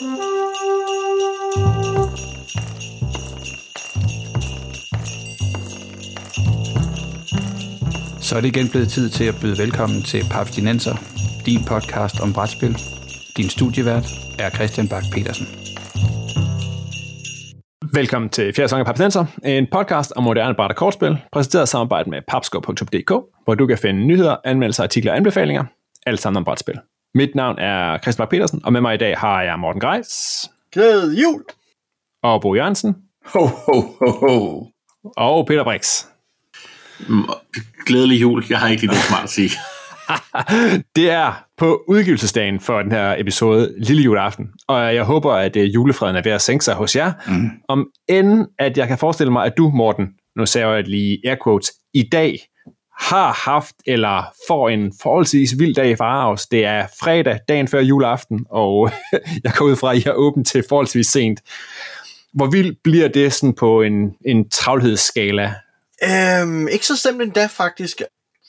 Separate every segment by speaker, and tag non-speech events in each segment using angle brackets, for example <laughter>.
Speaker 1: Så er det igen blevet tid til at byde velkommen til Papstinenser, din podcast om brætspil. Din studievært er Christian Bak petersen
Speaker 2: Velkommen til fjerde sæson af Papstinenser, en podcast om moderne bræt og kortspil, præsenteret i samarbejde med papsko.dk, hvor du kan finde nyheder, anmeldelser, artikler og anbefalinger, alt sammen om brætspil. Mit navn er Christian Bak petersen og med mig i dag har jeg Morten Greis.
Speaker 3: Glæd jul!
Speaker 2: Og Bo Jørgensen.
Speaker 4: Ho, ho, ho, ho.
Speaker 2: Og Peter Brix.
Speaker 4: Glædelig jul. Jeg har ikke lige noget smart at sige. <laughs>
Speaker 2: det er på udgivelsesdagen for den her episode, lille juleaften, og jeg håber, at øh, julefreden er ved at sænke sig hos jer. Mm. Om end, at jeg kan forestille mig, at du, Morten, nu ser jeg lige air quotes, i dag har haft eller får en forholdsvis vild dag i Farhavs. Det er fredag, dagen før juleaften, og <laughs> jeg går ud fra, at I er åbent til forholdsvis sent. Hvor vild bliver det sådan på en, en travlhedsskala
Speaker 3: Øhm, ikke så stemt endda faktisk.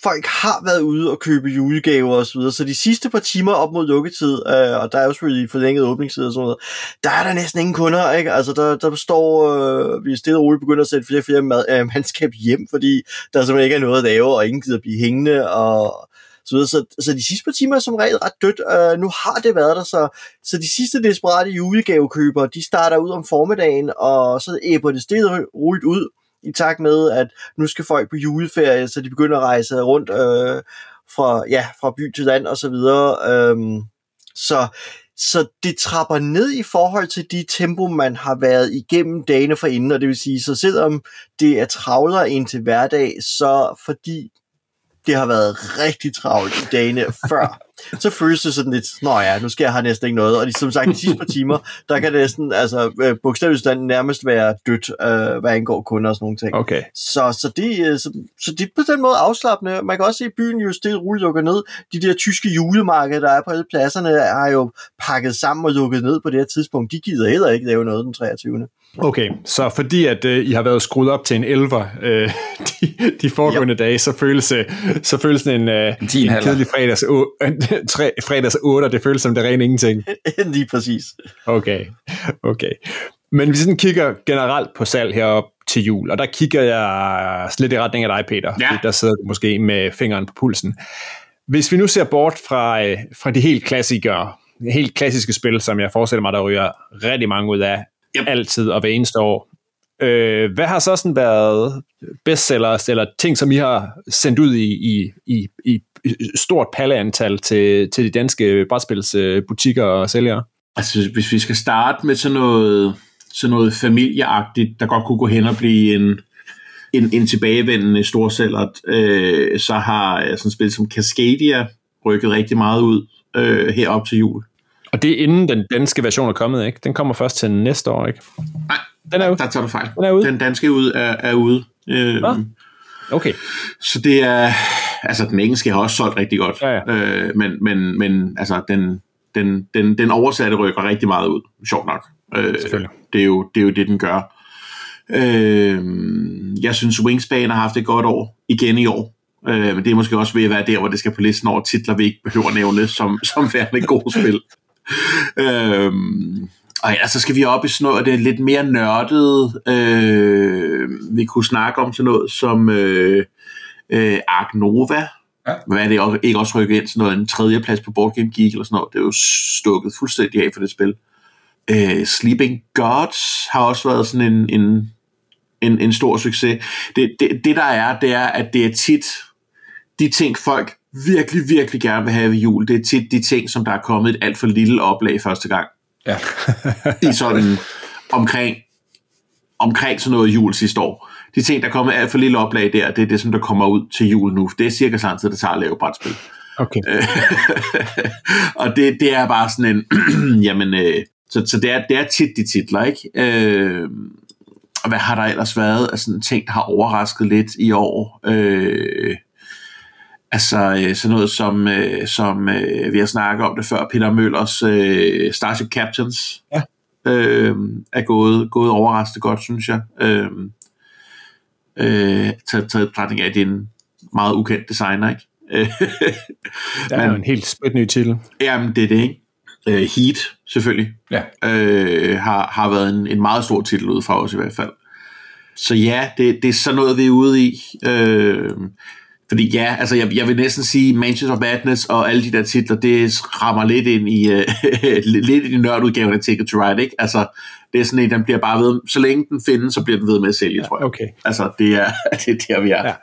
Speaker 3: Folk har været ude og købe julegaver og så videre, så de sidste par timer op mod lukketid, øh, og der er jo selvfølgelig forlænget åbningstid og sådan noget, der er der næsten ingen kunder, ikke? Altså, der, der står, øh, vi er stille og roligt begyndt at sætte flere og flere mad, øh, mandskab hjem, fordi der simpelthen ikke er noget at lave, og ingen gider blive hængende, og så, videre. så, så de sidste par timer er som regel ret dødt. Øh, nu har det været der, så, så de sidste desperate julegavekøbere, de starter ud om formiddagen, og så æber det stille roligt ud, i takt med, at nu skal folk på juleferie, så de begynder at rejse rundt øh, fra, ja, fra by til land og så videre. Øhm, så, så det trapper ned i forhold til de tempo, man har været igennem dagene forinden, og det vil sige, så selvom det er travlere ind til hverdag, så fordi det har været rigtig travlt i dagene <laughs> før, så føles det sådan lidt, nå ja, nu skal jeg have næsten ikke noget. Og de, som sagt, de sidste par timer, der kan det næsten, altså øh, bogstaveligt nærmest være dødt, øh, hvad angår kunder og sådan nogle ting.
Speaker 2: Okay.
Speaker 3: Så, så, det, øh, så, så det er på den måde afslappende. Man kan også se, at byen jo stille roligt lukker ned. De der tyske julemarkeder, der er på alle pladserne, har jo pakket sammen og lukket ned på det her tidspunkt. De gider heller ikke lave noget den 23.
Speaker 2: Okay, så fordi at øh, I har været skruet op til en elver øh, <laughs> de, de foregående yep. dage, så føles, øh, så føles en, øh, en, en kedelig fredags, øh, <laughs> tre, fredags 8, det føles som det rene ingenting. <laughs>
Speaker 3: Lige præcis.
Speaker 2: Okay, okay. Men hvis vi sådan kigger generelt på salg herop til jul, og der kigger jeg lidt i retning af dig, Peter, ja. der sidder du måske med fingeren på pulsen. Hvis vi nu ser bort fra, øh, fra de helt klassikere, helt klassiske spil, som jeg forestiller mig, der ryger rigtig mange ud af, yep. altid og hver eneste år. Øh, hvad har så sådan været bestsellers, eller ting, som I har sendt ud i, i, i, i stort palleantal til, til de danske brætspilsbutikker og sælgere?
Speaker 4: Altså, hvis vi skal starte med sådan noget, sådan noget familieagtigt, der godt kunne gå hen og blive en, en, en tilbagevendende storsælger, øh, så har sådan et spil som Cascadia rykket rigtig meget ud øh, herop til jul.
Speaker 2: Og det er inden den danske version er kommet, ikke? Den kommer først til næste år, ikke?
Speaker 4: Nej, den er ude. der tager du fejl. Den, er ude. den danske ud er, er ude. Øh,
Speaker 2: ah, okay.
Speaker 4: Så det er, altså den engelske har også solgt rigtig godt, ja, ja. Øh, men, men, men altså den, den, den, den oversatte rykker rigtig meget ud, sjovt nok. Øh, det, er jo, det er jo det, den gør. Øh, jeg synes, Wingspan har haft et godt år, igen i år. Øh, men det er måske også ved at være der, hvor det skal på listen over titler, vi ikke behøver at nævne som, som værende gode spil <laughs> øhm, og ja, så skal vi op i sådan noget, det er lidt mere nørdet. Øh, vi kunne snakke om sådan noget som øh, øh, Ark Nova. Ja. Hvad er det også, ikke også rykket ind sådan noget, en tredje plads på Board Game Geek eller sådan noget. Det er jo stukket fuldstændig af for det spil. Øh, Sleeping Gods har også været sådan en, en, en, en stor succes. Det, det, det der er, det er, at det er tit de ting, folk virkelig, virkelig gerne vil have ved jul, det er tit de ting, som der er kommet et alt for lille oplag første gang.
Speaker 2: Ja. <laughs>
Speaker 4: I sådan omkring, omkring sådan noget jul sidste år. De ting, der er kommet alt for lille oplag der, det er det, som der kommer ud til jul nu. Det er cirka samtidig, det tager at lave brætspil.
Speaker 2: Okay. <laughs>
Speaker 4: og det, det er bare sådan en, <clears throat> jamen, øh, så, så det, er, det er tit de titler, ikke? Øh, og hvad har der ellers været af sådan ting, der har overrasket lidt i år? Øh, Altså øh, sådan noget som, øh, som øh, vi har snakket om det før, Peter Møllers øh, Starship Captains ja. øh, er gået, gået overraskende godt, synes jeg. Øh, øh, taget, taget betragtning af, at det er en meget ukendt designer, ikke? <laughs>
Speaker 2: det er Men, jo en helt spæt ny titel.
Speaker 4: Jamen, det er det, ikke? Øh, Heat, selvfølgelig.
Speaker 1: Ja.
Speaker 4: Øh, har, har været en, en meget stor titel ud fra os i hvert fald. Så ja, det, det er sådan noget, vi er ude i. Øh, fordi ja, altså jeg, jeg vil næsten sige Manchester of Madness og alle de der titler, det rammer lidt ind i uh, <laughs> lidt i nørdudgaven af Ticket to Ride, ikke? Altså, det er sådan en, den bliver bare ved, så længe den findes, så bliver den ved med at sælge, ja, tror jeg.
Speaker 2: Okay.
Speaker 4: Altså, det er, <laughs> det er der, vi er. Ja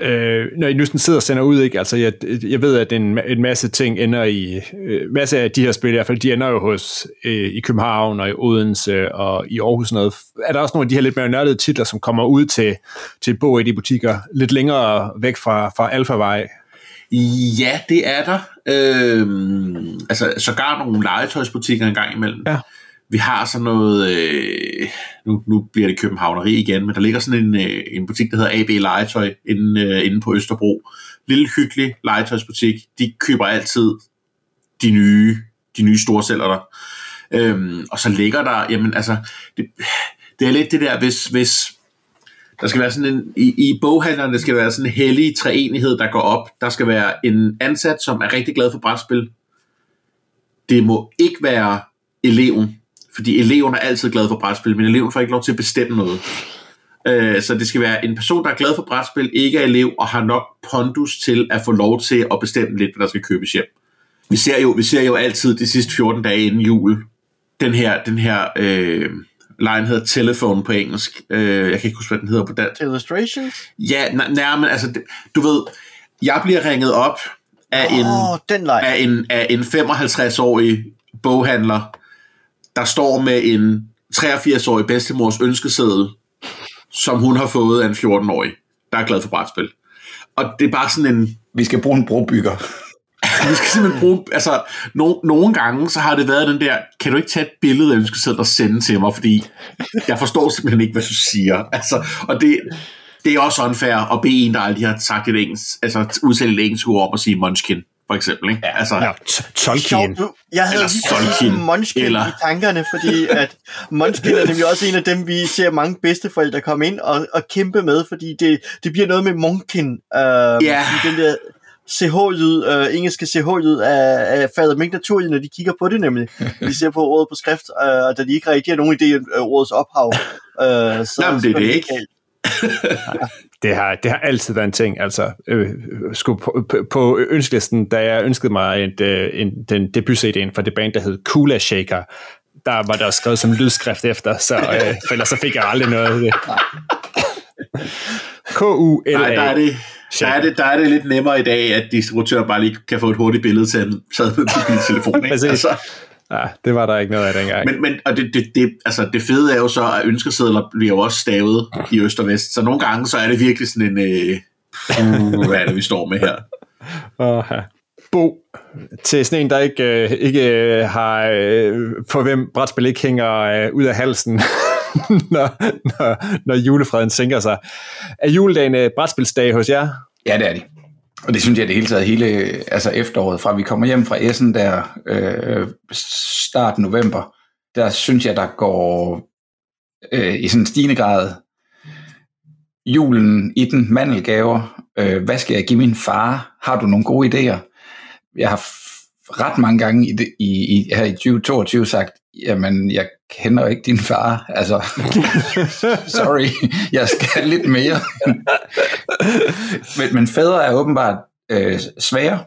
Speaker 2: øh, når I nu sådan sidder og sender ud, ikke? Altså, jeg, jeg ved, at en, en masse ting ender i, øh, masse af de her spil i hvert fald, de ender jo hos, øh, i København og i Odense og i Aarhus og noget. Er der også nogle af de her lidt mere nørdede titler, som kommer ud til, til bog i de butikker, lidt længere væk fra, fra Alphavej?
Speaker 4: Ja, det er der. Øh, altså, sågar nogle legetøjsbutikker en gang imellem.
Speaker 2: Ja.
Speaker 4: Vi har sådan noget, øh, nu, nu bliver det københavneri igen, men der ligger sådan en, øh, en butik, der hedder AB Legetøj inde, øh, inde på Østerbro. Lille hyggelig legetøjsbutik. De køber altid de nye, de nye store sælger der. Øhm, og så ligger der, jamen altså, det, det er lidt det der, hvis, hvis der skal være sådan en, i, i boghandlerne der skal være sådan en hellig treenighed, der går op. Der skal være en ansat, som er rigtig glad for brætspil. Det må ikke være eleven, fordi eleven er altid glad for brætspil, men eleven får ikke lov til at bestemme noget. Øh, så det skal være en person, der er glad for brætspil, ikke er elev, og har nok pondus til at få lov til at bestemme lidt, hvad der skal købes hjem. Vi ser jo, vi ser jo altid de sidste 14 dage inden jul, den her, den her øh, line hedder Telephone på engelsk. Øh, jeg kan ikke huske, hvad den hedder på dansk.
Speaker 3: Illustrations?
Speaker 4: Ja, nej, men altså, du ved, jeg bliver ringet op af, oh, en, af, en, af en 55-årig boghandler, der står med en 83-årig bedstemors ønskeseddel, som hun har fået af en 14-årig, der er glad for brætspil. Og det er bare sådan en...
Speaker 1: Vi skal bruge en brobygger. <laughs>
Speaker 4: vi skal simpelthen bruge... Altså, no, nogle gange, så har det været den der, kan du ikke tage et billede af ønskesedlen og sende til mig, fordi jeg forstår simpelthen ikke, hvad du siger. Altså, og det, det er også unfair at bede en, der aldrig har sagt et engelsk, altså udtale et engelsk ord om at sige munchkin for eksempel. Ikke?
Speaker 2: Ja, altså, ja, Tolkien.
Speaker 3: Jeg havde lige Tolkien. Munchkin eller... i tankerne, fordi at Munchkin er nemlig også en af dem, vi ser mange bedsteforældre komme ind og, og kæmpe med, fordi det, det bliver noget med Munkin. Øh,
Speaker 4: ja.
Speaker 3: Den der CH-lyd, øh, engelske CH-lyd af, af fader Mink Naturlig, når de kigger på det nemlig. De ser på ordet på skrift, øh, og da de ikke reagerer nogen idé af ordets ophav.
Speaker 4: Øh, så, Jamen, det er det ikke. <laughs>
Speaker 2: Det, har, det har altid været en ting. Altså, øh, skulle på, på, på ønskelisten, da jeg ønskede mig en, øh, en, den debut-CD'en for det band, der hed Kula Shaker, der var der skrevet som lydskrift efter, så, øh, for ellers så fik jeg aldrig noget af det. K-U-L-A.
Speaker 4: Nej, der er det, der er, det, der er det lidt nemmere i dag, at distributører bare lige kan få et hurtigt billede til en sad med mobiltelefon. Ikke? altså,
Speaker 2: Ja, det var der ikke noget af dengang.
Speaker 4: Men, men og det, det, det, altså det fede er jo så, at ønskesedler bliver jo også stavet i øst og vest. Så nogle gange, så er det virkelig sådan en, øh, uh, hvad er det, vi står med her? <laughs>
Speaker 2: Oh, ja. Bo, til sådan en, der ikke, øh, ikke øh, har, øh, for hvem brætspil ikke hænger øh, ud af halsen, <laughs> når, når, når julefreden sænker sig. Er juledagen øh, brætspilsdag hos jer?
Speaker 1: Ja, det er de. Og det synes jeg det hele taget hele altså efteråret, fra vi kommer hjem fra Essen der øh, start november, der synes jeg, der går øh, i sådan en stigende grad julen i den mandelgaver. Øh, hvad skal jeg give min far? Har du nogle gode idéer? Jeg har ret mange gange i, det, i, i her i 2022 sagt, jamen jeg kender ikke din far, altså <laughs> sorry, jeg skal lidt mere. men, men fædre er åbenbart øh, svære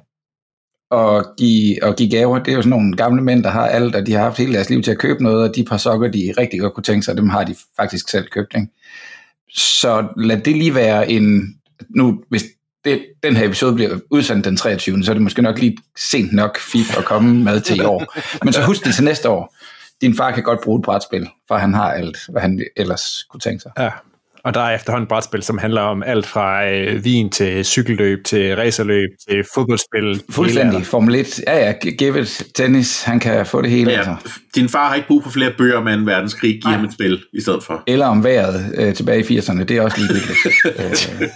Speaker 1: at give, at give gaver. Det er jo sådan nogle gamle mænd, der har alt, og de har haft hele deres liv til at købe noget, og de par sokker, de rigtig godt kunne tænke sig, dem har de faktisk selv købt. Ikke? Så lad det lige være en... Nu, hvis det, den her episode bliver udsendt den 23. så er det måske nok lige sent nok fif at komme med til i år. Men så husk det til næste år. Din far kan godt bruge et brætspil, for han har alt, hvad han ellers kunne tænke sig.
Speaker 2: Ja, og der er efterhånden brætspil, som handler om alt fra øh, vin til cykelløb, til racerløb, til fodboldspil.
Speaker 1: Fuldstændig. Formel 1. Ja, ja. Give it. Tennis. Han kan få det hele. Ja, altså.
Speaker 4: Din far har ikke brug for flere bøger med en verdenskrig. Giv ham et spil i stedet for.
Speaker 1: Eller om vejret øh, tilbage i 80'erne. Det er også ligegyldigt. <laughs> øh,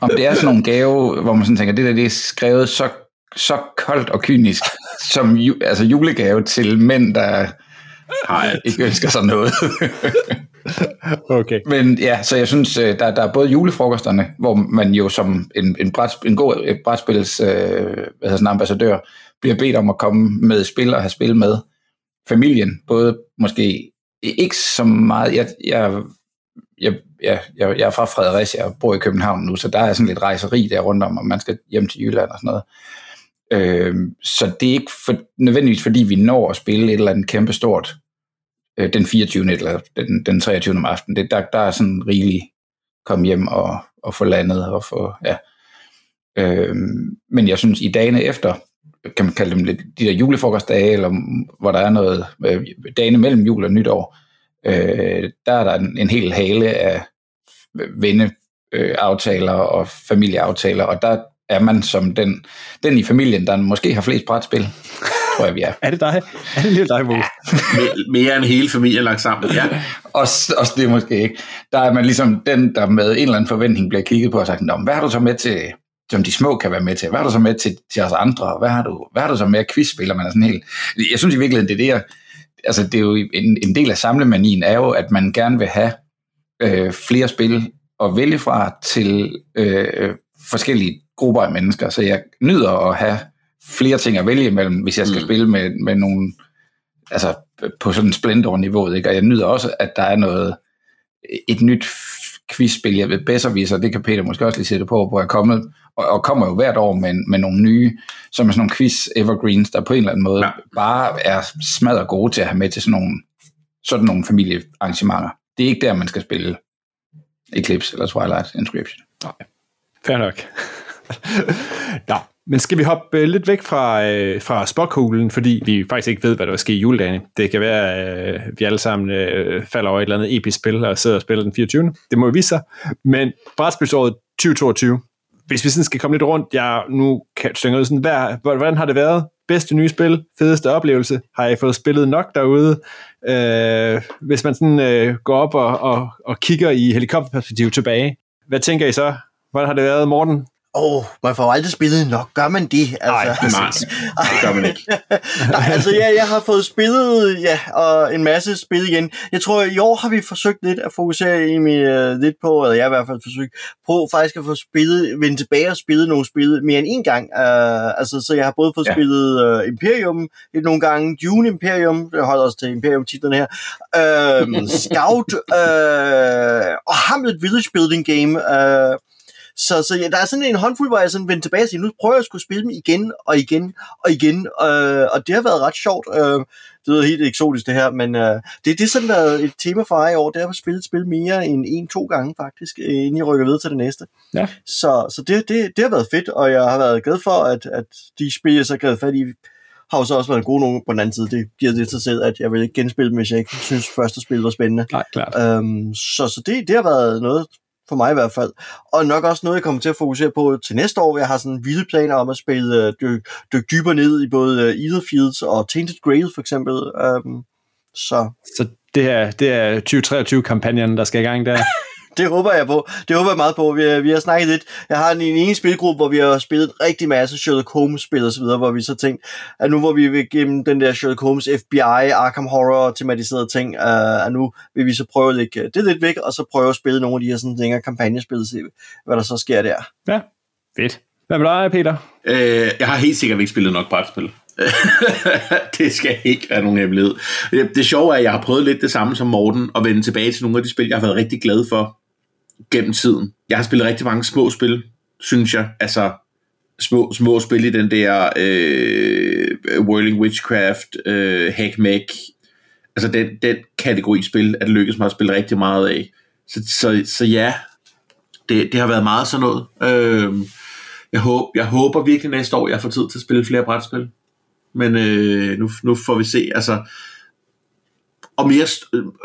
Speaker 1: om det er sådan nogle gave, hvor man sådan tænker, det der det er skrevet så, så koldt og kynisk, som ju, altså julegave til mænd, der
Speaker 4: har
Speaker 1: ikke ønsker sig noget. <laughs>
Speaker 2: okay.
Speaker 1: Men ja, så jeg synes, øh, der, der er både julefrokosterne, hvor man jo som en, en, bræt, en god brætspils øh, hvad hedder sådan, ambassadør bliver bedt om at komme med spil og have spil med familien. Både måske ikke så meget, jeg, jeg, jeg, jeg, jeg er fra Fredericia og bor i København nu, så der er sådan lidt rejseri der rundt om, og man skal hjem til Jylland og sådan noget. Øh, så det er ikke for, nødvendigvis, fordi vi når at spille et eller andet kæmpe stort øh, den 24. eller den, den 23. om aftenen. Det, der, der er sådan rigeligt komme hjem og, og få landet og få, ja. Øh, men jeg synes, i dagene efter, kan man kalde dem lidt, de der julefrokostdage, eller hvor der er noget, øh, dagene mellem jul og nytår, øh, der er der en, en hel hale af venneaftaler øh, og familieaftaler, og der er man som den, den i familien, der måske har flest brætspil, <laughs> tror jeg, vi er.
Speaker 2: er det dig? Er det lige dig, Bo? Ja.
Speaker 4: mere, end hele familien lagt sammen, ja. <laughs>
Speaker 1: også, også det måske ikke. Der er man ligesom den, der med en eller anden forventning bliver kigget på og sagt, hvad har du så med til, som de små kan være med til? Hvad har du så med til, til os andre? Hvad har du, hvad har du så med quizspiller? Man er sådan helt... Jeg synes i virkeligheden, det er det, jeg, altså det er jo en, en del af samlemanien er jo, at man gerne vil have øh, flere spil at vælge fra til øh, forskellige grupper af mennesker. Så jeg nyder at have flere ting at vælge imellem, hvis jeg skal mm. spille med, med nogle, altså på sådan en splendor-niveau, ikke? og jeg nyder også, at der er noget, et nyt quizspil, jeg ved, Besserviser, det kan Peter måske også lige sætte på, hvor jeg er kommet, og, og kommer jo hvert år med, med nogle nye, som er sådan nogle quiz evergreens, der på en eller anden måde ja. bare er smadret gode til at have med til sådan nogle, sådan nogle familiearrangementer. Det er ikke der, man skal spille Eclipse eller Twilight Inscription.
Speaker 2: Nej, fair nok. <laughs> Nå, men skal vi hoppe øh, lidt væk fra, øh, fra spokhulen, fordi vi faktisk ikke ved, hvad der vil ske i juledagene. Det kan være, at øh, vi alle sammen øh, falder over et eller andet episk spil og sidder og spiller den 24. Det må vi vise sig. Men brætspilsåret 2022, hvis vi sådan skal komme lidt rundt, jeg nu kan synge ud sådan, hvad, hvordan har det været? Bedste nye spil, fedeste oplevelse, har I fået spillet nok derude? Øh, hvis man sådan øh, går op og, og, og kigger i helikopterperspektiv tilbage, hvad tænker I så? Hvordan har det været, Morten?
Speaker 3: Åh, oh, man får aldrig spillet nok. Gør man det?
Speaker 4: Altså, nej, det gør man ikke. <laughs>
Speaker 3: nej, altså ja, jeg har fået spillet ja, og en masse spil igen. Jeg tror, i år har vi forsøgt lidt at fokusere i mig, uh, lidt på, eller jeg har i hvert fald forsøgt på faktisk at få spillet, vende tilbage og spille nogle spil mere end en gang. Uh, altså, så jeg har både fået ja. spillet uh, Imperium lidt nogle gange, Dune Imperium, det holder os til Imperium-titlen her, uh, <laughs> Scout, uh, og Hamlet Village Building Game, uh, så, så ja, der er sådan en håndfuld, hvor jeg sådan vendte tilbage og siger, nu prøver jeg at skulle spille dem igen og igen og igen, øh, og det har været ret sjovt. Øh, det er helt eksotisk det her, men øh, det, det er sådan været et tema for mig i år, det er at spille et spil mere end en-to gange faktisk, inden jeg rykker videre til det næste.
Speaker 2: Ja.
Speaker 3: Så, så det, det, det har været fedt, og jeg har været glad for, at, at de spil, jeg så har fat i, har jo så også været gode nogen på den anden side. Det giver det til selv, at jeg vil ikke genspille dem, hvis jeg ikke synes, første spil var spændende.
Speaker 2: Nej, klart.
Speaker 3: Øhm, så så det, det har været noget, for mig i hvert fald. Og nok også noget, jeg kommer til at fokusere på til næste år. Jeg har sådan vilde planer om at spille uh, dyk, dyk dybere ned i både uh, Etherfields og Tainted Grail for eksempel. Um, så.
Speaker 2: så det er, det er 2023-kampagnen, der skal i gang der? <laughs>
Speaker 3: det håber jeg på. Det håber jeg meget på. Vi, vi har snakket lidt. Jeg har en, en ene spilgruppe, hvor vi har spillet rigtig masse Sherlock Holmes-spil og så videre, hvor vi så tænkt, at nu hvor vi vil gennem den der Sherlock Holmes FBI, Arkham Horror tematiserede ting, uh, at nu vil vi så prøve at lægge det lidt væk, og så prøve at spille nogle af de her sådan længere kampagnespil, og se, hvad der så sker der.
Speaker 2: Ja, fedt. Hvad med dig, Peter?
Speaker 4: Øh, jeg har helt sikkert ikke spillet nok brætspil. <laughs> det skal ikke være nogen hemmelighed. Det, det sjove er, at jeg har prøvet lidt det samme som Morten, at vende tilbage til nogle af de spil, jeg har været rigtig glad for gennem tiden. Jeg har spillet rigtig mange små spil, synes jeg. Altså små, små spil i den der øh, Whirling Witchcraft, øh, Hackmech, altså den, den kategori spil, at det lykkedes mig at spille rigtig meget af. Så, så, så ja, det, det har været meget sådan noget. Øh, jeg, håber, jeg håber virkelig næste år, jeg får tid til at spille flere brætspil. Men øh, nu, nu får vi se. Altså, og mere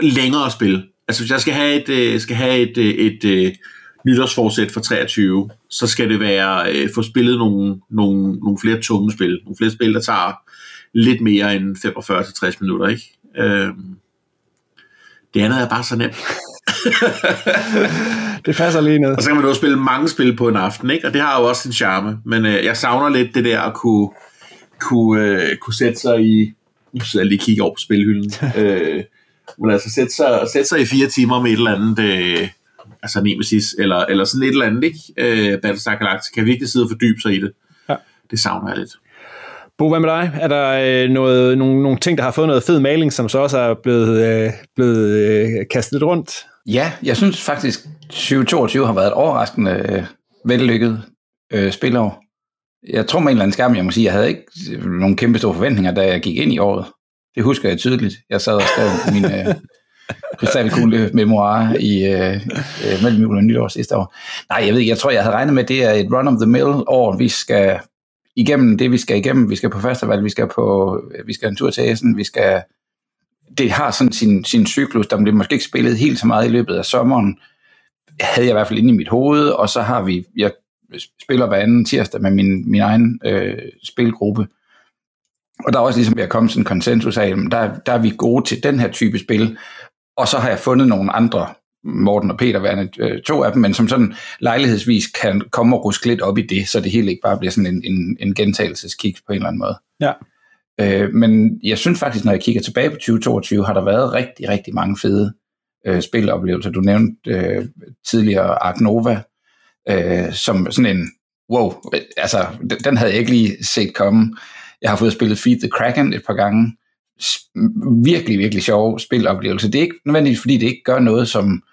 Speaker 4: længere spil. Altså hvis jeg skal have et, øh, skal have et, øh, et, et, et nytårsforsæt for 23, så skal det være øh, få spillet nogle, nogle, nogle flere tunge spil. Nogle flere spil, der tager lidt mere end 45-60 minutter, ikke? Øh, det andet er bare så nemt. <laughs>
Speaker 2: det passer lige ned.
Speaker 4: Og så kan man jo spille mange spil på en aften, ikke? Og det har jo også sin charme. Men øh, jeg savner lidt det der at kunne, kunne, øh, kunne sætte sig i... Nu sidder jeg lige og kigger over på spilhylden. <laughs> øh, Men altså sætte sig, sætte sig i fire timer med et eller andet, øh, altså Nemesis, eller, eller sådan et eller andet, ikke? Øh, Battlestar Galactica, kan virkelig sidde og fordybe sig i det. Ja. Det savner jeg lidt.
Speaker 2: Bo, hvad med dig? Er der øh, noget, nogle, nogle ting, der har fået noget fed maling, som så også er blevet, øh, blevet øh, kastet lidt rundt?
Speaker 1: Ja, jeg synes faktisk, 2022 har været et overraskende øh, vellykket øh, spilår. Jeg tror med en eller anden skærm, jeg må sige, jeg havde ikke nogen kæmpe store forventninger, da jeg gik ind i året. Det husker jeg tydeligt. Jeg sad og skrev min øh, krystalkugle memoir i øh, øh, mellem jul og nytår sidste år. Nej, jeg ved ikke, jeg tror, jeg havde regnet med, at det er et run-of-the-mill år. Vi skal igennem det, vi skal igennem. Vi skal på festival, vi skal på øh, vi skal en tur til Essen, vi skal... Det har sådan sin, sin cyklus, der bliver måske ikke spillet helt så meget i løbet af sommeren, havde jeg i hvert fald inde i mit hoved, og så har vi, jeg spiller hver anden tirsdag med min, min egen øh, spilgruppe, og der er også ligesom ved at komme sådan en konsensus af, der, der er vi gode til den her type spil, og så har jeg fundet nogle andre, Morten og Peter værende øh, to af dem, men som sådan lejlighedsvis kan komme og ruske lidt op i det, så det hele ikke bare bliver sådan en, en, en gentagelseskiks på en eller anden måde.
Speaker 2: Ja.
Speaker 1: Øh, men jeg synes faktisk, når jeg kigger tilbage på 2022, har der været rigtig, rigtig mange fede øh, spiloplevelser. Du nævnte øh, tidligere Ark Nova, øh, som sådan en, wow, altså den havde jeg ikke lige set komme. Jeg har fået spillet Feed the Kraken et par gange. Virkelig, virkelig sjov spiloplevelse. Det er ikke nødvendigvis, fordi det ikke gør noget, som,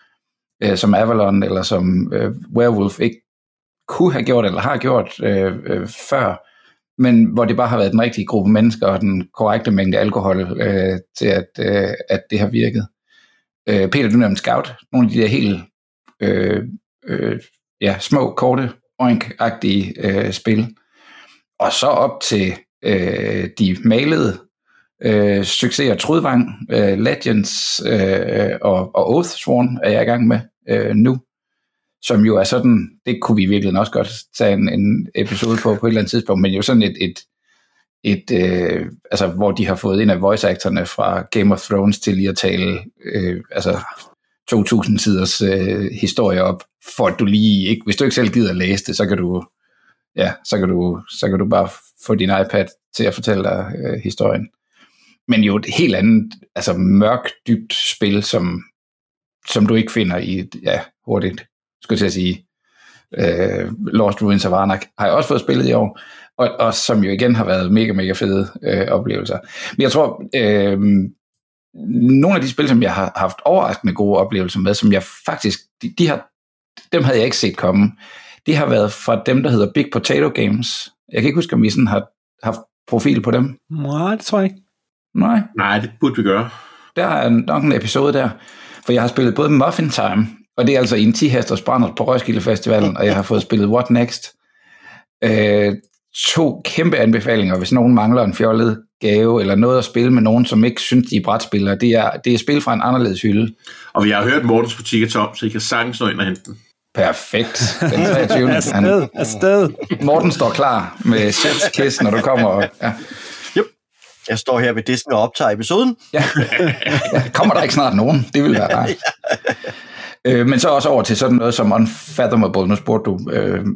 Speaker 1: øh, som Avalon eller som øh, Werewolf ikke kunne have gjort eller har gjort øh, øh, før, men hvor det bare har været den rigtige gruppe mennesker og den korrekte mængde alkohol øh, til, at, øh, at det har virket. Øh, Peter, du nævnte Scout. Nogle af de der helt øh, øh, ja, små, korte, oink-agtige øh, spil. Og så op til øh, de malede øh, succeser Trudvang, øh, Legends øh, og, og Oathsworn er jeg i gang med øh, nu, som jo er sådan, det kunne vi virkelig også godt tage en, en episode på på et eller andet tidspunkt, men jo sådan et, et, et øh, altså hvor de har fået en af voice actorne fra Game of Thrones til lige at tale øh, altså 2000 siders øh, historie op, for at du lige ikke, hvis du ikke selv gider læse det, så kan du ja, så kan du, så kan du bare få din iPad til at fortælle dig øh, historien. Men jo et helt andet, altså mørkt, dybt spil, som, som du ikke finder i, ja, hurtigt, skulle jeg sige, øh, Lost Ruins of Arnak, har jeg også fået spillet i år, og, og som jo igen har været mega, mega fede øh, oplevelser. Men jeg tror, øh, nogle af de spil, som jeg har haft overraskende gode oplevelser med, som jeg faktisk, de, de har, dem havde jeg ikke set komme, det har været fra dem, der hedder Big Potato Games. Jeg kan ikke huske, om vi sådan har haft profil på dem.
Speaker 2: Nej, det tror jeg ikke.
Speaker 1: Nej.
Speaker 4: Nej, det burde vi gøre.
Speaker 1: Der er nok en episode der, for jeg har spillet både Muffin Time, og det er altså i en 10 hesters brænder på Roskilde Festivalen, og jeg har fået spillet What Next. Øh, to kæmpe anbefalinger, hvis nogen mangler en fjollet gave, eller noget at spille med nogen, som ikke synes, de er brætspillere. Det er, det er spil fra en anderledes hylde.
Speaker 4: Og vi har hørt, Mortens butik er tom, så I kan sagtens nå ind og hente den.
Speaker 1: Perfekt. Den 23.
Speaker 2: afsted, afsted.
Speaker 1: Morten står klar med chef's kiss, når du kommer. Og, ja.
Speaker 3: Yep. Jeg står her ved disken og optager episoden.
Speaker 1: Ja. ja. Kommer der ikke snart nogen? Det vil være rart. <laughs> øh, men så også over til sådan noget som Unfathomable. Nu spurgte du, øh,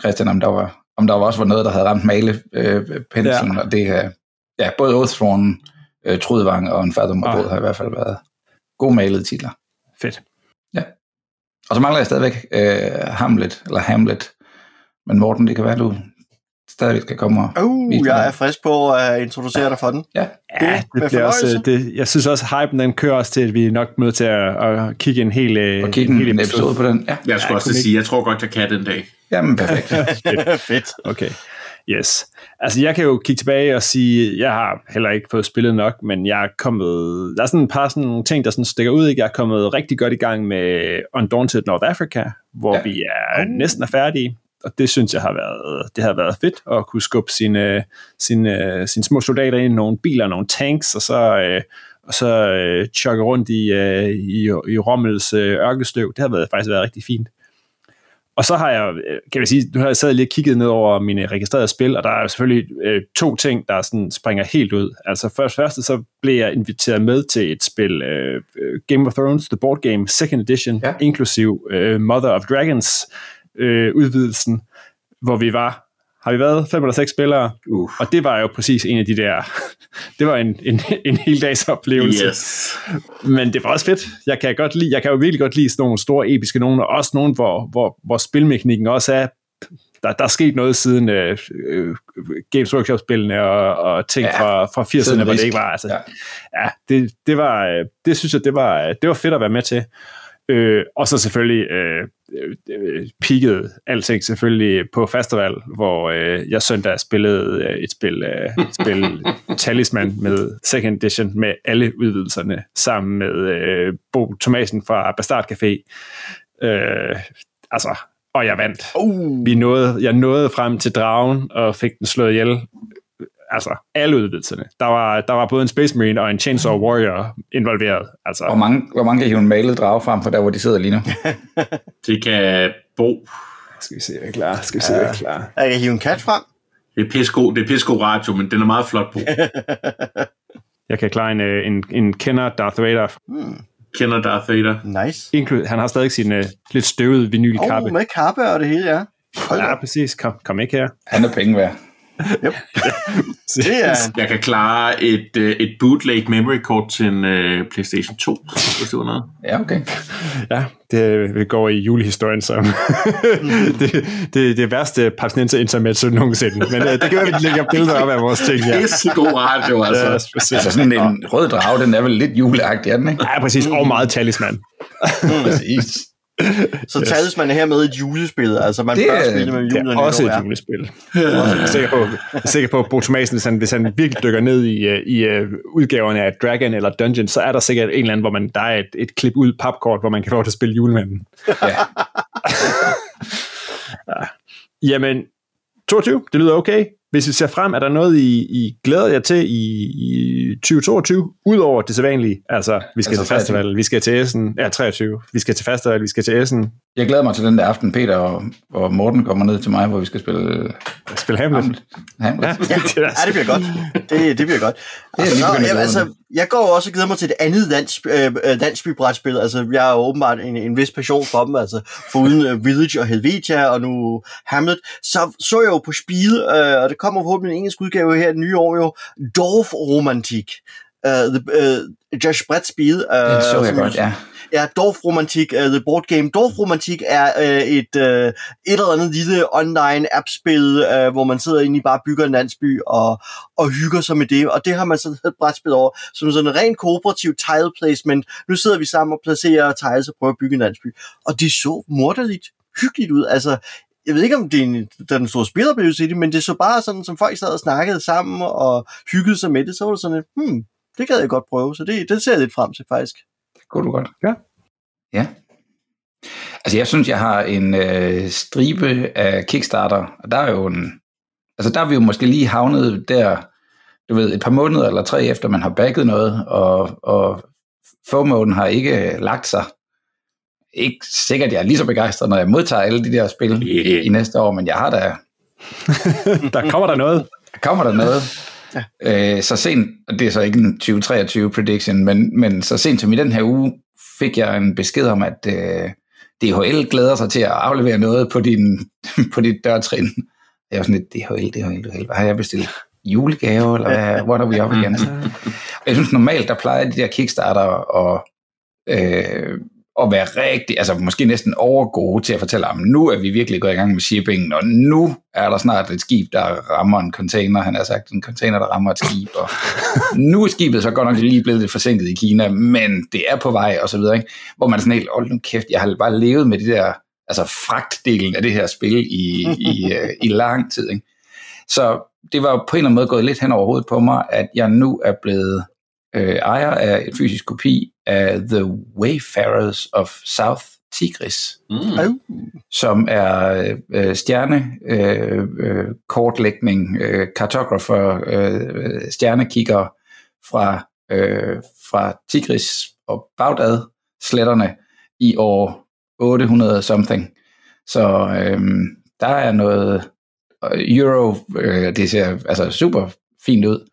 Speaker 1: Christian, om der var om der også var noget, der havde ramt male øh, penslen, ja. og det her, ja, både Oathsworn, øh, Trudvang og Unfathomable ah. har i hvert fald været gode malede titler.
Speaker 2: Fedt.
Speaker 1: Ja. Og så mangler jeg stadigvæk øh, Hamlet, eller Hamlet. Men Morten, det kan være, du stadig skal komme og
Speaker 3: uh, jeg er frisk på at introducere dig for den.
Speaker 1: Ja,
Speaker 2: ja det, det bliver også, det, jeg synes også, at hypen den kører også til, at vi er nok nødt til at, at kigge en hel,
Speaker 1: øh, og kigge en, en hel episode. episode på den. Ja.
Speaker 4: Jeg skulle ja, også sige, jeg tror godt, jeg kan den dag.
Speaker 1: Jamen, perfekt.
Speaker 3: Fedt. <laughs> Fedt.
Speaker 2: Okay. Yes. Altså, jeg kan jo kigge tilbage og sige, jeg har heller ikke fået spillet nok, men jeg er kommet... Der er sådan et par sådan ting, der sådan stikker ud. Ikke? Jeg er kommet rigtig godt i gang med Undaunted North Africa, hvor ja. vi er uh. næsten er færdige. Og det synes jeg har været, det har været fedt at kunne skubbe sine, sine, sine små soldater ind i nogle biler og nogle tanks, og så, øh, og så øh, chokke rundt i, øh, i, i Rommels øh, ørkestøv. Det har været, faktisk været rigtig fint. Og så har jeg, øh, kan jeg sige, nu har jeg sad lige kigget ned over mine registrerede spil, og der er selvfølgelig øh, to ting, der sådan springer helt ud. Altså først første, så blev jeg inviteret med til et spil, øh, Game of Thrones, The Board Game, Second Edition, ja. inklusiv øh, Mother of Dragons øh, udvidelsen, hvor vi var har vi været? Fem eller seks spillere. Uh. Og det var jo præcis en af de der... <laughs> det var en, en, en hel dags oplevelse.
Speaker 4: Yes.
Speaker 2: Men det var også fedt. Jeg kan, godt lide, jeg kan jo virkelig godt lide sådan nogle store episke nogen, og også nogen, hvor, hvor, hvor spilmekanikken også er der, der er sket noget siden øh, øh, Games Workshop-spillene og, og ting ja, fra, fra 80'erne, hvor det ikke var. Altså, ja, ja det, det, var, øh, det synes jeg, det var, det var fedt at være med til. Øh, og så selvfølgelig øh, øh, peakede alting selvfølgelig på festival, hvor øh, jeg søndag spillede øh, et spil, øh, et <laughs> spil Talisman med second edition med alle udvidelserne sammen med øh, Bo Thomasen fra Bastard Café. Øh, altså, og jeg vandt. Uh. Vi nåede, jeg nåede frem til dragen og fik den slået ihjel. Altså, alle udvidelserne. Der var, der var både en Space Marine og en Chainsaw Warrior involveret. Altså.
Speaker 1: Hvor mange, hvor mange kan hive en malet drage frem for der, hvor de sidder lige nu? <laughs>
Speaker 4: det kan Bo.
Speaker 2: Skal vi se, er klar? Skal vi se, er klar?
Speaker 3: Jeg kan hive en kat frem.
Speaker 4: Det er pisko, det er pisko radio, men den er meget flot på. <laughs>
Speaker 2: jeg kan klare en, øh, en, en kender Darth Vader. Hmm
Speaker 4: kender Darth Vader.
Speaker 3: Nice.
Speaker 2: Inklu- han har stadig sin uh, lidt støvede vinylkappe.
Speaker 3: Oh, med kappe og det hele, ja.
Speaker 2: Hold ja, præcis. Kom, kom ikke her.
Speaker 1: Han er penge værd.
Speaker 3: Yep. <laughs> det er...
Speaker 4: Jeg kan klare et, uh, et bootleg memory card til en uh, PlayStation 2, hvis det var noget.
Speaker 1: Ja, okay.
Speaker 2: Ja, det går i julehistorien som <laughs> det, det, det værste palæstinenser intermezzo nogensinde. Men uh, det kan være, at vi lægger billeder op af vores ting.
Speaker 4: Ja. Det er så god radio, altså. Ja,
Speaker 1: altså sådan en rød drag, den er vel lidt juleagtig, er den ikke?
Speaker 2: Ja, præcis. Og meget talisman.
Speaker 1: præcis.
Speaker 3: Så yes. tales man her med et julespil, altså man det, bør spille med julen.
Speaker 2: Det er også et julespil. Jeg er sikker på, jeg er sikker på at Bo Thomasen, hvis han, hvis han virkelig dykker ned i, øh, i uh, udgaverne af Dragon eller Dungeon, så er der sikkert en eller anden, hvor man, der er et, et klip ud papkort, hvor man kan få til at spille julemanden. Ja. <laughs> ja. Jamen, 22, det lyder okay. Hvis vi ser frem, er der noget, I, I glæder jer til i, i 2022, udover det sædvanlige? Altså, vi skal altså, til festival, vi skal til Essen, ja, 23, vi skal til festival, vi skal til Essen.
Speaker 1: Jeg glæder mig til den der aften, Peter og, og Morten kommer ned til mig, hvor vi skal spille...
Speaker 2: Spille Hamlet.
Speaker 1: Hamlet. Hamlet.
Speaker 3: Ja, ja, <laughs> ja, det bliver godt. Det, det bliver godt. Altså, det er jeg, altså, jeg går også og glæder mig til det andet dans, øh, landsbybrætspil. Altså, jeg har åbenbart en, en vis passion for dem, altså, uden uh, Village og Helvetia og nu Hamlet. Så så jeg jo på Speed, øh, og det kommer forhåbentlig en engelsk udgave her i nye år jo, Dorf Romantik. Uh, the, uh, Josh Brett Speed. Uh,
Speaker 1: det så jeg godt, ja
Speaker 3: Ja, Dorfromantik, uh, The Board Game. Dorfromantik er uh, et, uh, et eller andet lille online appspil, uh, hvor man sidder inde i bare bygger en landsby og, og hygger sig med det. Og det har man så et brætspil over, som sådan en rent kooperativ tile placement. Nu sidder vi sammen og placerer tiles og prøver at bygge en landsby. Og det så morderligt hyggeligt ud. Altså, jeg ved ikke, om det er, en, der er en stor spiloplevelse i det, men det så bare sådan, som folk sad og snakkede sammen og hyggede sig med det, så var det sådan, hmm, det gad jeg godt prøve, så det, det ser jeg lidt frem til faktisk.
Speaker 1: Kunne du godt?
Speaker 2: Ja.
Speaker 1: Ja. Altså jeg synes, jeg har en øh, stribe af Kickstarter, og der er jo en, altså der er vi jo måske lige havnet der, du ved, et par måneder eller tre efter, man har bagget noget, og, og FOMO'en har ikke lagt sig. Ikke sikkert, jeg er lige så begejstret, når jeg modtager alle de der spil yeah. i næste år, men jeg har da... <laughs>
Speaker 2: der kommer der noget.
Speaker 1: Der kommer der noget. Ja. Øh, så sent, og det er så ikke en 2023 prediction, men, men så sent som i den her uge, fik jeg en besked om, at øh, DHL glæder sig til at aflevere noget på, din, <laughs> på dit dørtrin. Jeg var sådan lidt, DHL, DHL, DHL, hvad har jeg bestilt? Julegave, eller hvad, hvor er vi oppe igen? jeg synes normalt, der plejer de der Kickstarter og øh, at være rigtig, altså måske næsten overgode til at fortælle, at nu er vi virkelig gået i gang med shipping, og nu er der snart et skib, der rammer en container, han har sagt, en container, der rammer et skib, og <laughs> nu er skibet så godt nok lige blevet lidt forsinket i Kina, men det er på vej, og så videre, ikke? hvor man sådan helt, hold nu kæft, jeg har bare levet med det der, altså fragtdelen af det her spil i, i, uh, i lang tid. Ikke? Så det var på en eller anden måde gået lidt hen over hovedet på mig, at jeg nu er blevet øh, ejer af en fysisk kopi af The Wayfarers of South Tigris, mm. som er øh, stjerne øh, øh, kortlægning, øh, kartografer, øh, stjernekigger fra, øh, fra Tigris og Bagdad sletterne i år 800 something. Så øh, der er noget euro, øh, det ser altså super fint ud.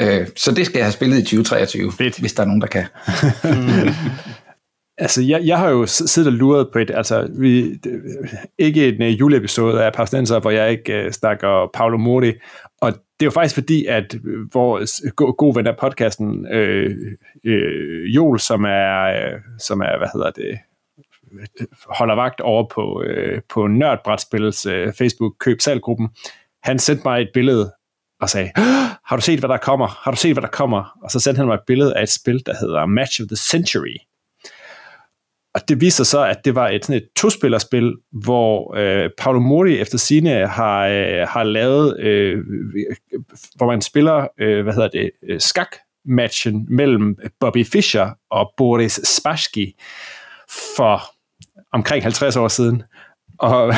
Speaker 1: Øh, så det skal jeg have spillet i 2023, Fedt. hvis der er nogen, der kan. <laughs>
Speaker 2: Altså, jeg, jeg har jo siddet og luret på et, altså, vi, ikke en uh, juleepisode af Pastenser, hvor jeg ikke uh, snakker Paolo Mori, og det er jo faktisk fordi, at vores gode go ven af podcasten, øh, øh, Joel, som er, øh, som er, hvad hedder det, holder vagt over på, øh, på Nørdbrætspils øh, Facebook køb gruppen han sendte mig et billede og sagde, har du set, hvad der kommer? Har du set, hvad der kommer? Og så sendte han mig et billede af et spil, der hedder Match of the Century. Og det viser så, at det var et, sådan et to-spillerspil, hvor øh, Paolo Mori efter sine har, øh, har lavet, øh, hvor man spiller, øh, hvad hedder det, øh, skak-matchen mellem Bobby Fischer og Boris Spassky for omkring 50 år siden. Og,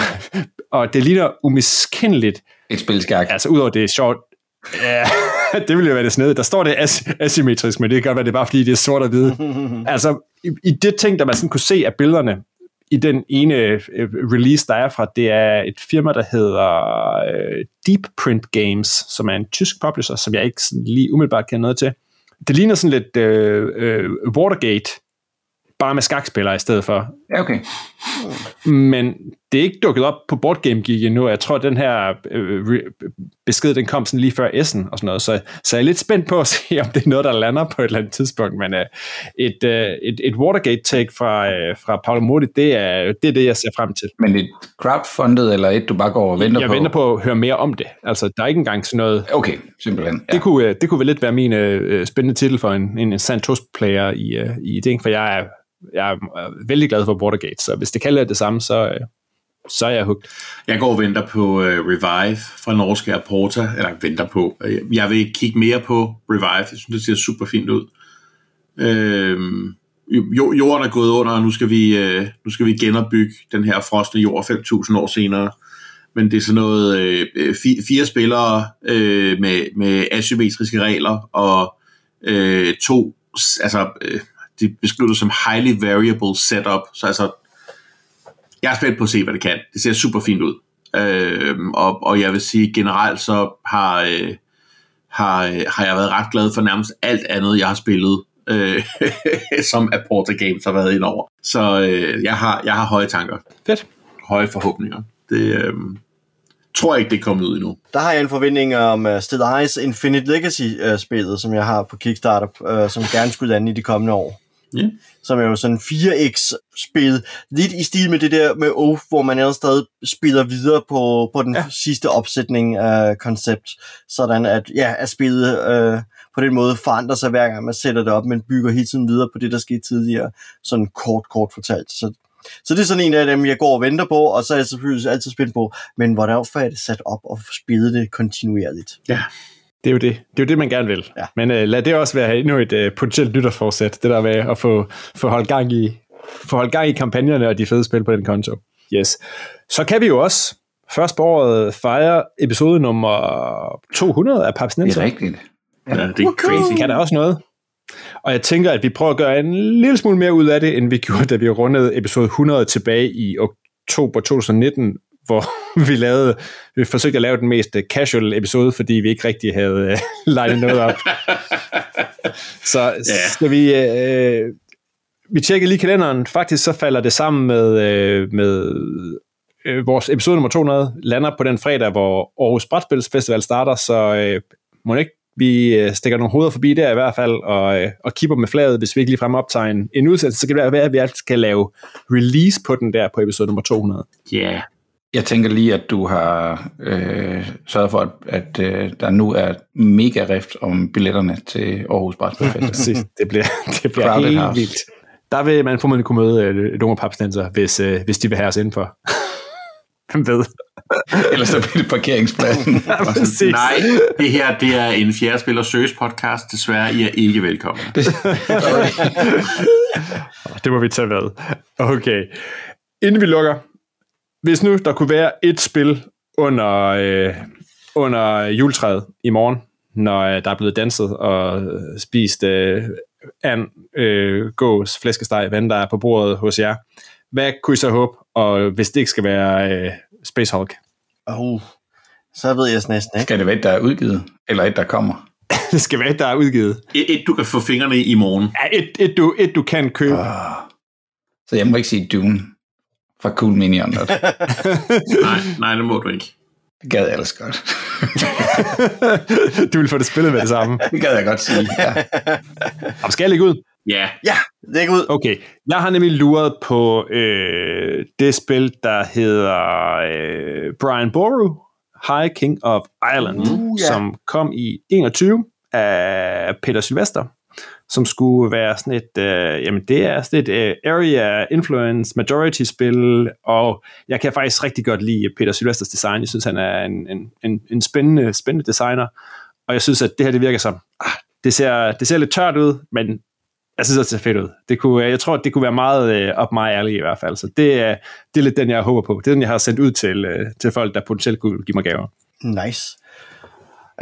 Speaker 2: og det ligner umiskendeligt.
Speaker 1: Et spil skak.
Speaker 2: Altså udover det er sjovt, Ja, <laughs> det ville jo være det snede. Der står det as- asymmetrisk, men det kan godt være, det er bare fordi, det er sort og hvide. <laughs> altså, i, i det ting, der man sådan kunne se af billederne, i den ene øh, release, der er fra, det er et firma, der hedder øh, Deep Print Games, som er en tysk publisher, som jeg ikke sådan lige umiddelbart kender noget til. Det ligner sådan lidt øh, øh, Watergate, bare med skakspillere i stedet for.
Speaker 1: Ja, okay.
Speaker 2: Men det er ikke dukket op på Board Game Geek endnu. Jeg tror, at den her øh, besked, den kom sådan lige før S'en og sådan noget. Så, så jeg er lidt spændt på at <laughs> se, om det er noget, der lander på et eller andet tidspunkt. Men øh, et, øh, et, et Watergate-take fra, øh, fra Paolo Modi, det er, det er det, jeg ser frem til.
Speaker 1: Men et crowdfundet, eller et, du bare går og venter
Speaker 2: jeg
Speaker 1: på?
Speaker 2: Jeg venter på at høre mere om det. Altså, der er ikke engang sådan noget...
Speaker 1: Okay, simpelthen.
Speaker 2: Ja. Det, kunne, øh, det kunne vel lidt være min øh, spændende titel for en, en Santos-player i, øh, i det, for jeg er jeg er øh, vældig glad for Watergate, så hvis det kan lade det samme, så, øh, så er jeg hugt.
Speaker 4: Jeg går og venter på uh, Revive fra norske Aporta, eller venter på. Øh, jeg vil kigge mere på Revive, jeg synes, det ser super fint ud. Øh, jorden er gået under, og nu skal vi, uh, nu skal vi genopbygge den her frosne jord 5.000 år senere. Men det er sådan noget uh, fire spillere uh, med, med asymmetriske regler, og uh, to, altså uh, de beskriver det som highly variable setup, så altså, jeg er spændt på at se, hvad det kan. Det ser super fint ud. Øh, og, og jeg vil sige, generelt så har, øh, har, har jeg været ret glad for nærmest alt andet, jeg har spillet, øh, <laughs> som Aporta Games har været ind over. Så øh, jeg, har, jeg har høje tanker.
Speaker 2: Fedt.
Speaker 4: Høje forhåbninger. Det, øh, tror jeg ikke, det er kommet ud endnu.
Speaker 3: Der har jeg en forventning om uh, Still Ice Infinite Legacy-spillet, uh, som jeg har på Kickstarter, uh, som gerne skulle lande i de kommende år.
Speaker 4: Yeah.
Speaker 3: Som er jo sådan 4X-spil. Lidt i stil med det der med Oath, hvor man ellers stadig spiller videre på, på den ja. sidste opsætning af koncept. Sådan at, ja, at spillet uh, på den måde forandrer sig hver gang man sætter det op, men bygger hele tiden videre på det, der skete tidligere. Sådan kort, kort fortalt. Så så det er sådan en af dem, jeg går og venter på, og så er jeg selvfølgelig altid spændt på, men hvordan er det sat op og spillet det kontinuerligt?
Speaker 2: Ja, det er jo det. Det er jo det, man gerne vil. Ja. Men uh, lad det også være endnu et uh, potentielt nytårsforsæt, det der med at få, få holdt gang i få holdt gang i kampagnerne og de fede spil på den konto. Yes. Så kan vi jo også først på året fejre episode nummer 200 af Paps
Speaker 1: Det er rigtigt.
Speaker 4: Ja, ja det er crazy.
Speaker 2: Kan der også noget? Og jeg tænker, at vi prøver at gøre en lille smule mere ud af det, end vi gjorde, da vi rundede episode 100 tilbage i oktober 2019, hvor <laughs> vi lavede, vi forsøgte at lave den mest casual episode, fordi vi ikke rigtig havde uh, <laughs> legnet noget op. <laughs> så yeah. skal vi... Uh, vi tjekkede lige kalenderen. Faktisk så falder det sammen med, uh, med uh, vores episode nummer 200 lander på den fredag, hvor Aarhus Brætspilsfestival starter, så uh, må ikke vi uh, stikker nogle hoveder forbi der i hvert fald, og, og kipper med flaget, hvis vi ikke ligefrem optager en, en udsendelse, så kan det være, at vi altid skal lave release på den der på episode nummer 200.
Speaker 4: Ja, yeah.
Speaker 1: Jeg tænker lige, at du har øh, sørget for, at, at øh, der nu er mega rift om billetterne til Aarhus Brætspilfest. <laughs>
Speaker 2: det bliver, det bliver helt house. vildt. Der vil man formodentlig kunne møde øh, nogle papstenser, hvis, øh, hvis de vil have os indenfor. Hvem ved? <laughs>
Speaker 1: Ellers så bliver det parkeringspladsen. <laughs>
Speaker 4: ja, Nej, det her det er en fjerde spiller søs podcast. Desværre, I er ikke velkommen.
Speaker 2: det må vi tage med. Okay. Inden vi lukker, hvis nu der kunne være et spil under, øh, under juletræet i morgen, når øh, der er blevet danset og spist øh, an, øh, gås, flæskesteg, hvad der er på bordet hos jer, hvad kunne I så håbe, og hvis det ikke skal være øh, Space Hulk?
Speaker 3: Oh, så ved jeg næsten ikke.
Speaker 1: Skal det være et, der er udgivet, eller et, der kommer? <laughs>
Speaker 2: det skal være et, der er udgivet.
Speaker 4: Et, et du kan få fingrene i i morgen.
Speaker 2: Ja, et, et, du, et du kan købe.
Speaker 1: Oh. Så jeg må ikke sige Dune fra Cool Minion. <laughs>
Speaker 4: nej, nej, det må du ikke.
Speaker 1: Det gad jeg ellers godt.
Speaker 2: du vil få det spillet med det samme. <laughs>
Speaker 1: Det gad jeg godt sige, ja.
Speaker 2: Og skal jeg lægge ud?
Speaker 4: Ja.
Speaker 3: Ja, læg ud.
Speaker 2: Okay, jeg har nemlig luret på øh, det spil, der hedder øh, Brian Boru, High King of Ireland, uh, yeah. som kom i 21 af Peter Sylvester, som skulle være sådan et, øh, jamen det er sådan et øh, area influence majority spil, og jeg kan faktisk rigtig godt lide Peter Sylvesters design. Jeg synes, han er en, en, en, en spændende, spændende designer, og jeg synes, at det her det virker som, ah, det ser, det ser lidt tørt ud, men jeg synes, det ser fedt ud. Det kunne, jeg tror, det kunne være meget øh, op mig ærlig i hvert fald. Så det øh, det er lidt den, jeg håber på. Det er den, jeg har sendt ud til, øh, til folk, der potentielt kunne give mig gaver.
Speaker 3: Nice.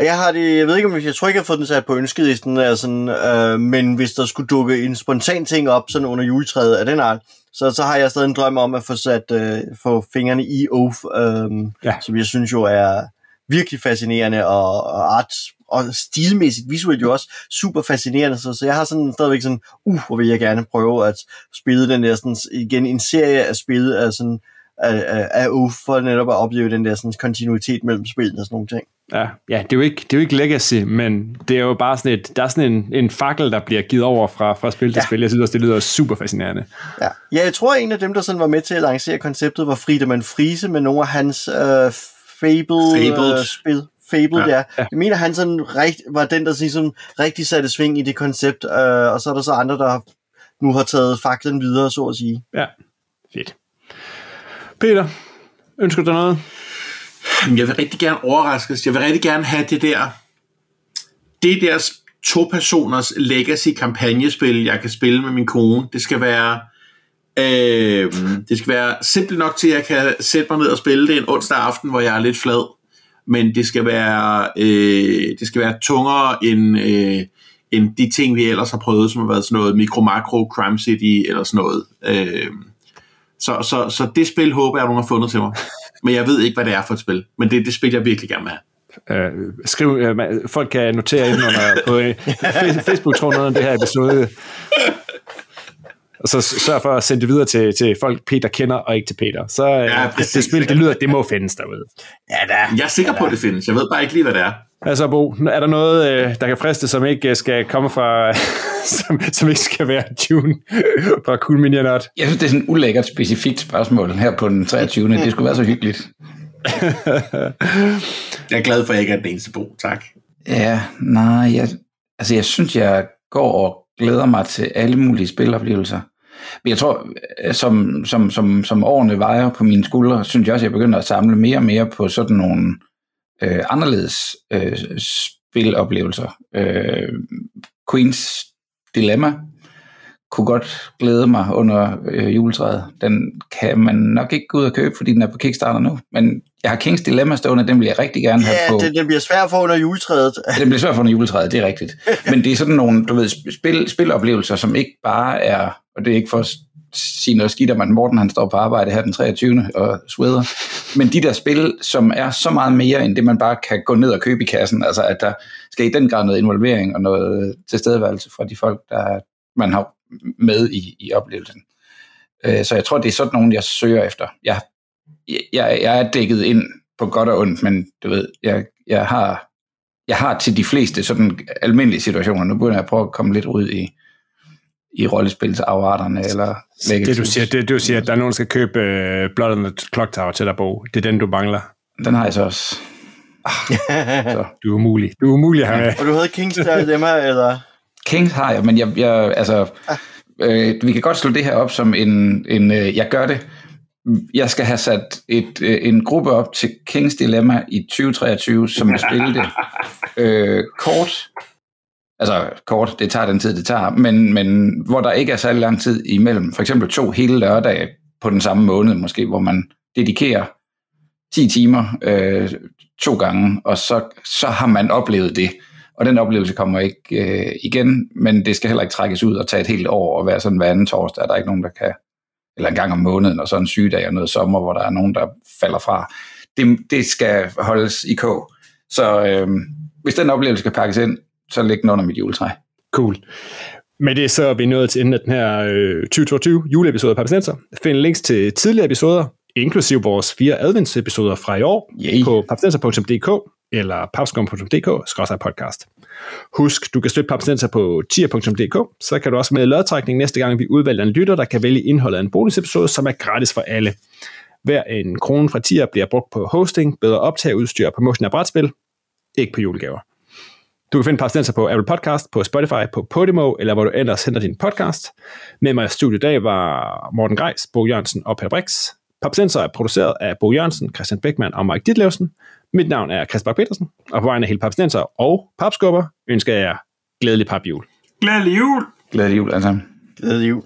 Speaker 3: Jeg har det, jeg ved ikke, om jeg tror ikke, jeg har fået den sat på ønskelisten, altså, øh, men hvis der skulle dukke en spontan ting op, sådan under juletræet af den art, så, så har jeg stadig en drøm om at få sat øh, få fingrene i Oath, øh, ja. som jeg synes jo er virkelig fascinerende, og, og art og stilmæssigt, visuelt jo også super fascinerende, så, så jeg har sådan stadigvæk sådan, uh, hvor vil jeg gerne prøve at spille den der sådan, igen en serie af spil af sådan, af, af, af uh, for netop at opleve den der sådan kontinuitet mellem spillene og sådan nogle ting.
Speaker 2: Ja, ja det, er jo ikke, det er jo ikke legacy, men det er jo bare sådan et, der er sådan en, en fakkel, der bliver givet over fra, fra spil til ja. spil. Jeg synes også, det lyder super fascinerende.
Speaker 3: Ja. ja, jeg tror, en af dem, der sådan var med til at lancere konceptet, var Friedemann Friese med nogle af hans øh, Fable-spil. Øh, Fable, ja. ja. Jeg mener, han sådan rigt, var den, der ligesom rigtig satte sving i det koncept, øh, og så er der så andre, der nu har taget faklen videre, så at sige.
Speaker 2: Ja, fedt. Peter, ønsker du noget?
Speaker 4: Jeg vil rigtig gerne overraskes. Jeg vil rigtig gerne have det der, det der to personers legacy kampagnespil, jeg kan spille med min kone. Det skal være, øh, det skal være simpelt nok til, at jeg kan sætte mig ned og spille det en onsdag aften, hvor jeg er lidt flad men det skal være, øh, det skal være tungere end, øh, end de ting, vi ellers har prøvet, som har været sådan noget mikro-makro, Crime City eller sådan noget. Øh, så, så, så det spil håber jeg, at nogen har fundet til mig. Men jeg ved ikke, hvad det er for et spil. Men det er det spil, jeg virkelig gerne vil have.
Speaker 2: Uh, skriv, uh, folk kan notere ind under på uh, Facebook-tråden det her episode og så sørg for at sende det videre til, til folk, Peter kender, og ikke til Peter. Så øh, ja, det, det spil, det lyder, det må findes derude.
Speaker 4: Ja, da. Jeg er sikker ja, på, at det findes. Jeg ved bare ikke lige, hvad det er.
Speaker 2: Altså, Bo, er der noget, øh, der kan friste, som ikke øh, skal komme fra, <laughs> som, som ikke skal være June fra Cool Minion Not?
Speaker 1: Jeg synes, det er sådan et ulækkert specifikt spørgsmål her på den 23. det skulle være så hyggeligt. <laughs>
Speaker 4: jeg er glad for, at jeg ikke er den eneste Bo. Tak.
Speaker 1: Ja, nej, jeg, altså jeg synes, jeg går og glæder mig til alle mulige spiloplevelser. Men jeg tror, øh, som, som, som, som årene vejer på mine skuldre, synes jeg også, at jeg begynder at samle mere og mere på sådan nogle øh, anderledes øh, spiloplevelser. Øh, Queens Dilemma kunne godt glæde mig under øh, juletræet. Den kan man nok ikke gå ud og købe, fordi den er på Kickstarter nu. Men jeg har Kings Dilemma stående, den vil jeg rigtig gerne have
Speaker 3: ja,
Speaker 1: på...
Speaker 3: Ja, den, den bliver svær for under juletræet. <laughs>
Speaker 1: den bliver svær for under juletræet, det er rigtigt. Men det er sådan nogle, du ved, spil, spiloplevelser, som ikke bare er, og det er ikke for at sige noget skidt om, at Morten han står på arbejde her den 23. og sveder. Men de der spil, som er så meget mere end det, man bare kan gå ned og købe i kassen, altså at der skal i den grad noget involvering og noget tilstedeværelse fra de folk, der man har med i, i oplevelsen. Øh, så jeg tror, det er sådan nogen, jeg søger efter. Jeg, jeg, jeg er dækket ind på godt og ondt, men du ved, jeg, jeg har jeg har til de fleste sådan almindelige situationer. Nu begynder jeg at prøve at komme lidt ud i, i rollespilsavarterne. Eller
Speaker 2: det du siger, det du siger, at der er nogen, der skal købe uh, Blood on the Clock Tower til dig, Bo. Det er den, du mangler.
Speaker 1: Den har jeg så også.
Speaker 2: Ah, så. Du er umulig. Du er umulig at have med.
Speaker 3: Og du havde Kings Dilemma, eller?
Speaker 1: Kings har jeg, men jeg, jeg altså, ah. øh, vi kan godt slå det her op som en, en øh, jeg gør det. Jeg skal have sat et, øh, en gruppe op til Kings Dilemma i 2023, som vil spille det <laughs> øh, kort. Altså kort, det tager den tid, det tager, men, men hvor der ikke er særlig lang tid imellem. For eksempel to hele lørdage på den samme måned, måske, hvor man dedikerer 10 timer øh, to gange, og så, så har man oplevet det. Og den oplevelse kommer ikke øh, igen, men det skal heller ikke trækkes ud og tage et helt år og være sådan hver anden torsdag, der ikke nogen, der kan, eller en gang om måneden, og så en sygedag og noget sommer, hvor der er nogen, der falder fra. Det, det skal holdes i kog. Så øh, hvis den oplevelse skal pakkes ind, så læg den under mit juletræ.
Speaker 2: Cool. Med det så er vi nået til enden af den her øh, 2022 juleepisode af Papsenser. Find links til tidligere episoder, inklusive vores fire adventsepisoder fra i år, Yay. på papsenser.dk eller papskum.dk podcast. Husk, du kan støtte Papsenser på tier.dk, så kan du også med lodtrækning næste gang, vi udvælger en lytter, der kan vælge indholdet af en bonusepisode, som er gratis for alle. Hver en krone fra tier bliver brugt på hosting, bedre optageudstyr, promotion af brætspil, ikke på julegaver. Du kan finde Papstenser på Apple Podcast, på Spotify, på Podimo, eller hvor du ellers henter din podcast. Med mig i studiet i dag var Morten Greis, Bo Jørgensen og Peter Brix. Papstenser er produceret af Bo Jørgensen, Christian Beckmann og Mike Ditlevsen. Mit navn er Kasper Petersen, og på vegne af hele Papstenser og Papskubber ønsker jeg glædelig papjul.
Speaker 4: Glædelig jul!
Speaker 1: Glædelig jul, altså.
Speaker 3: Glædelig jul.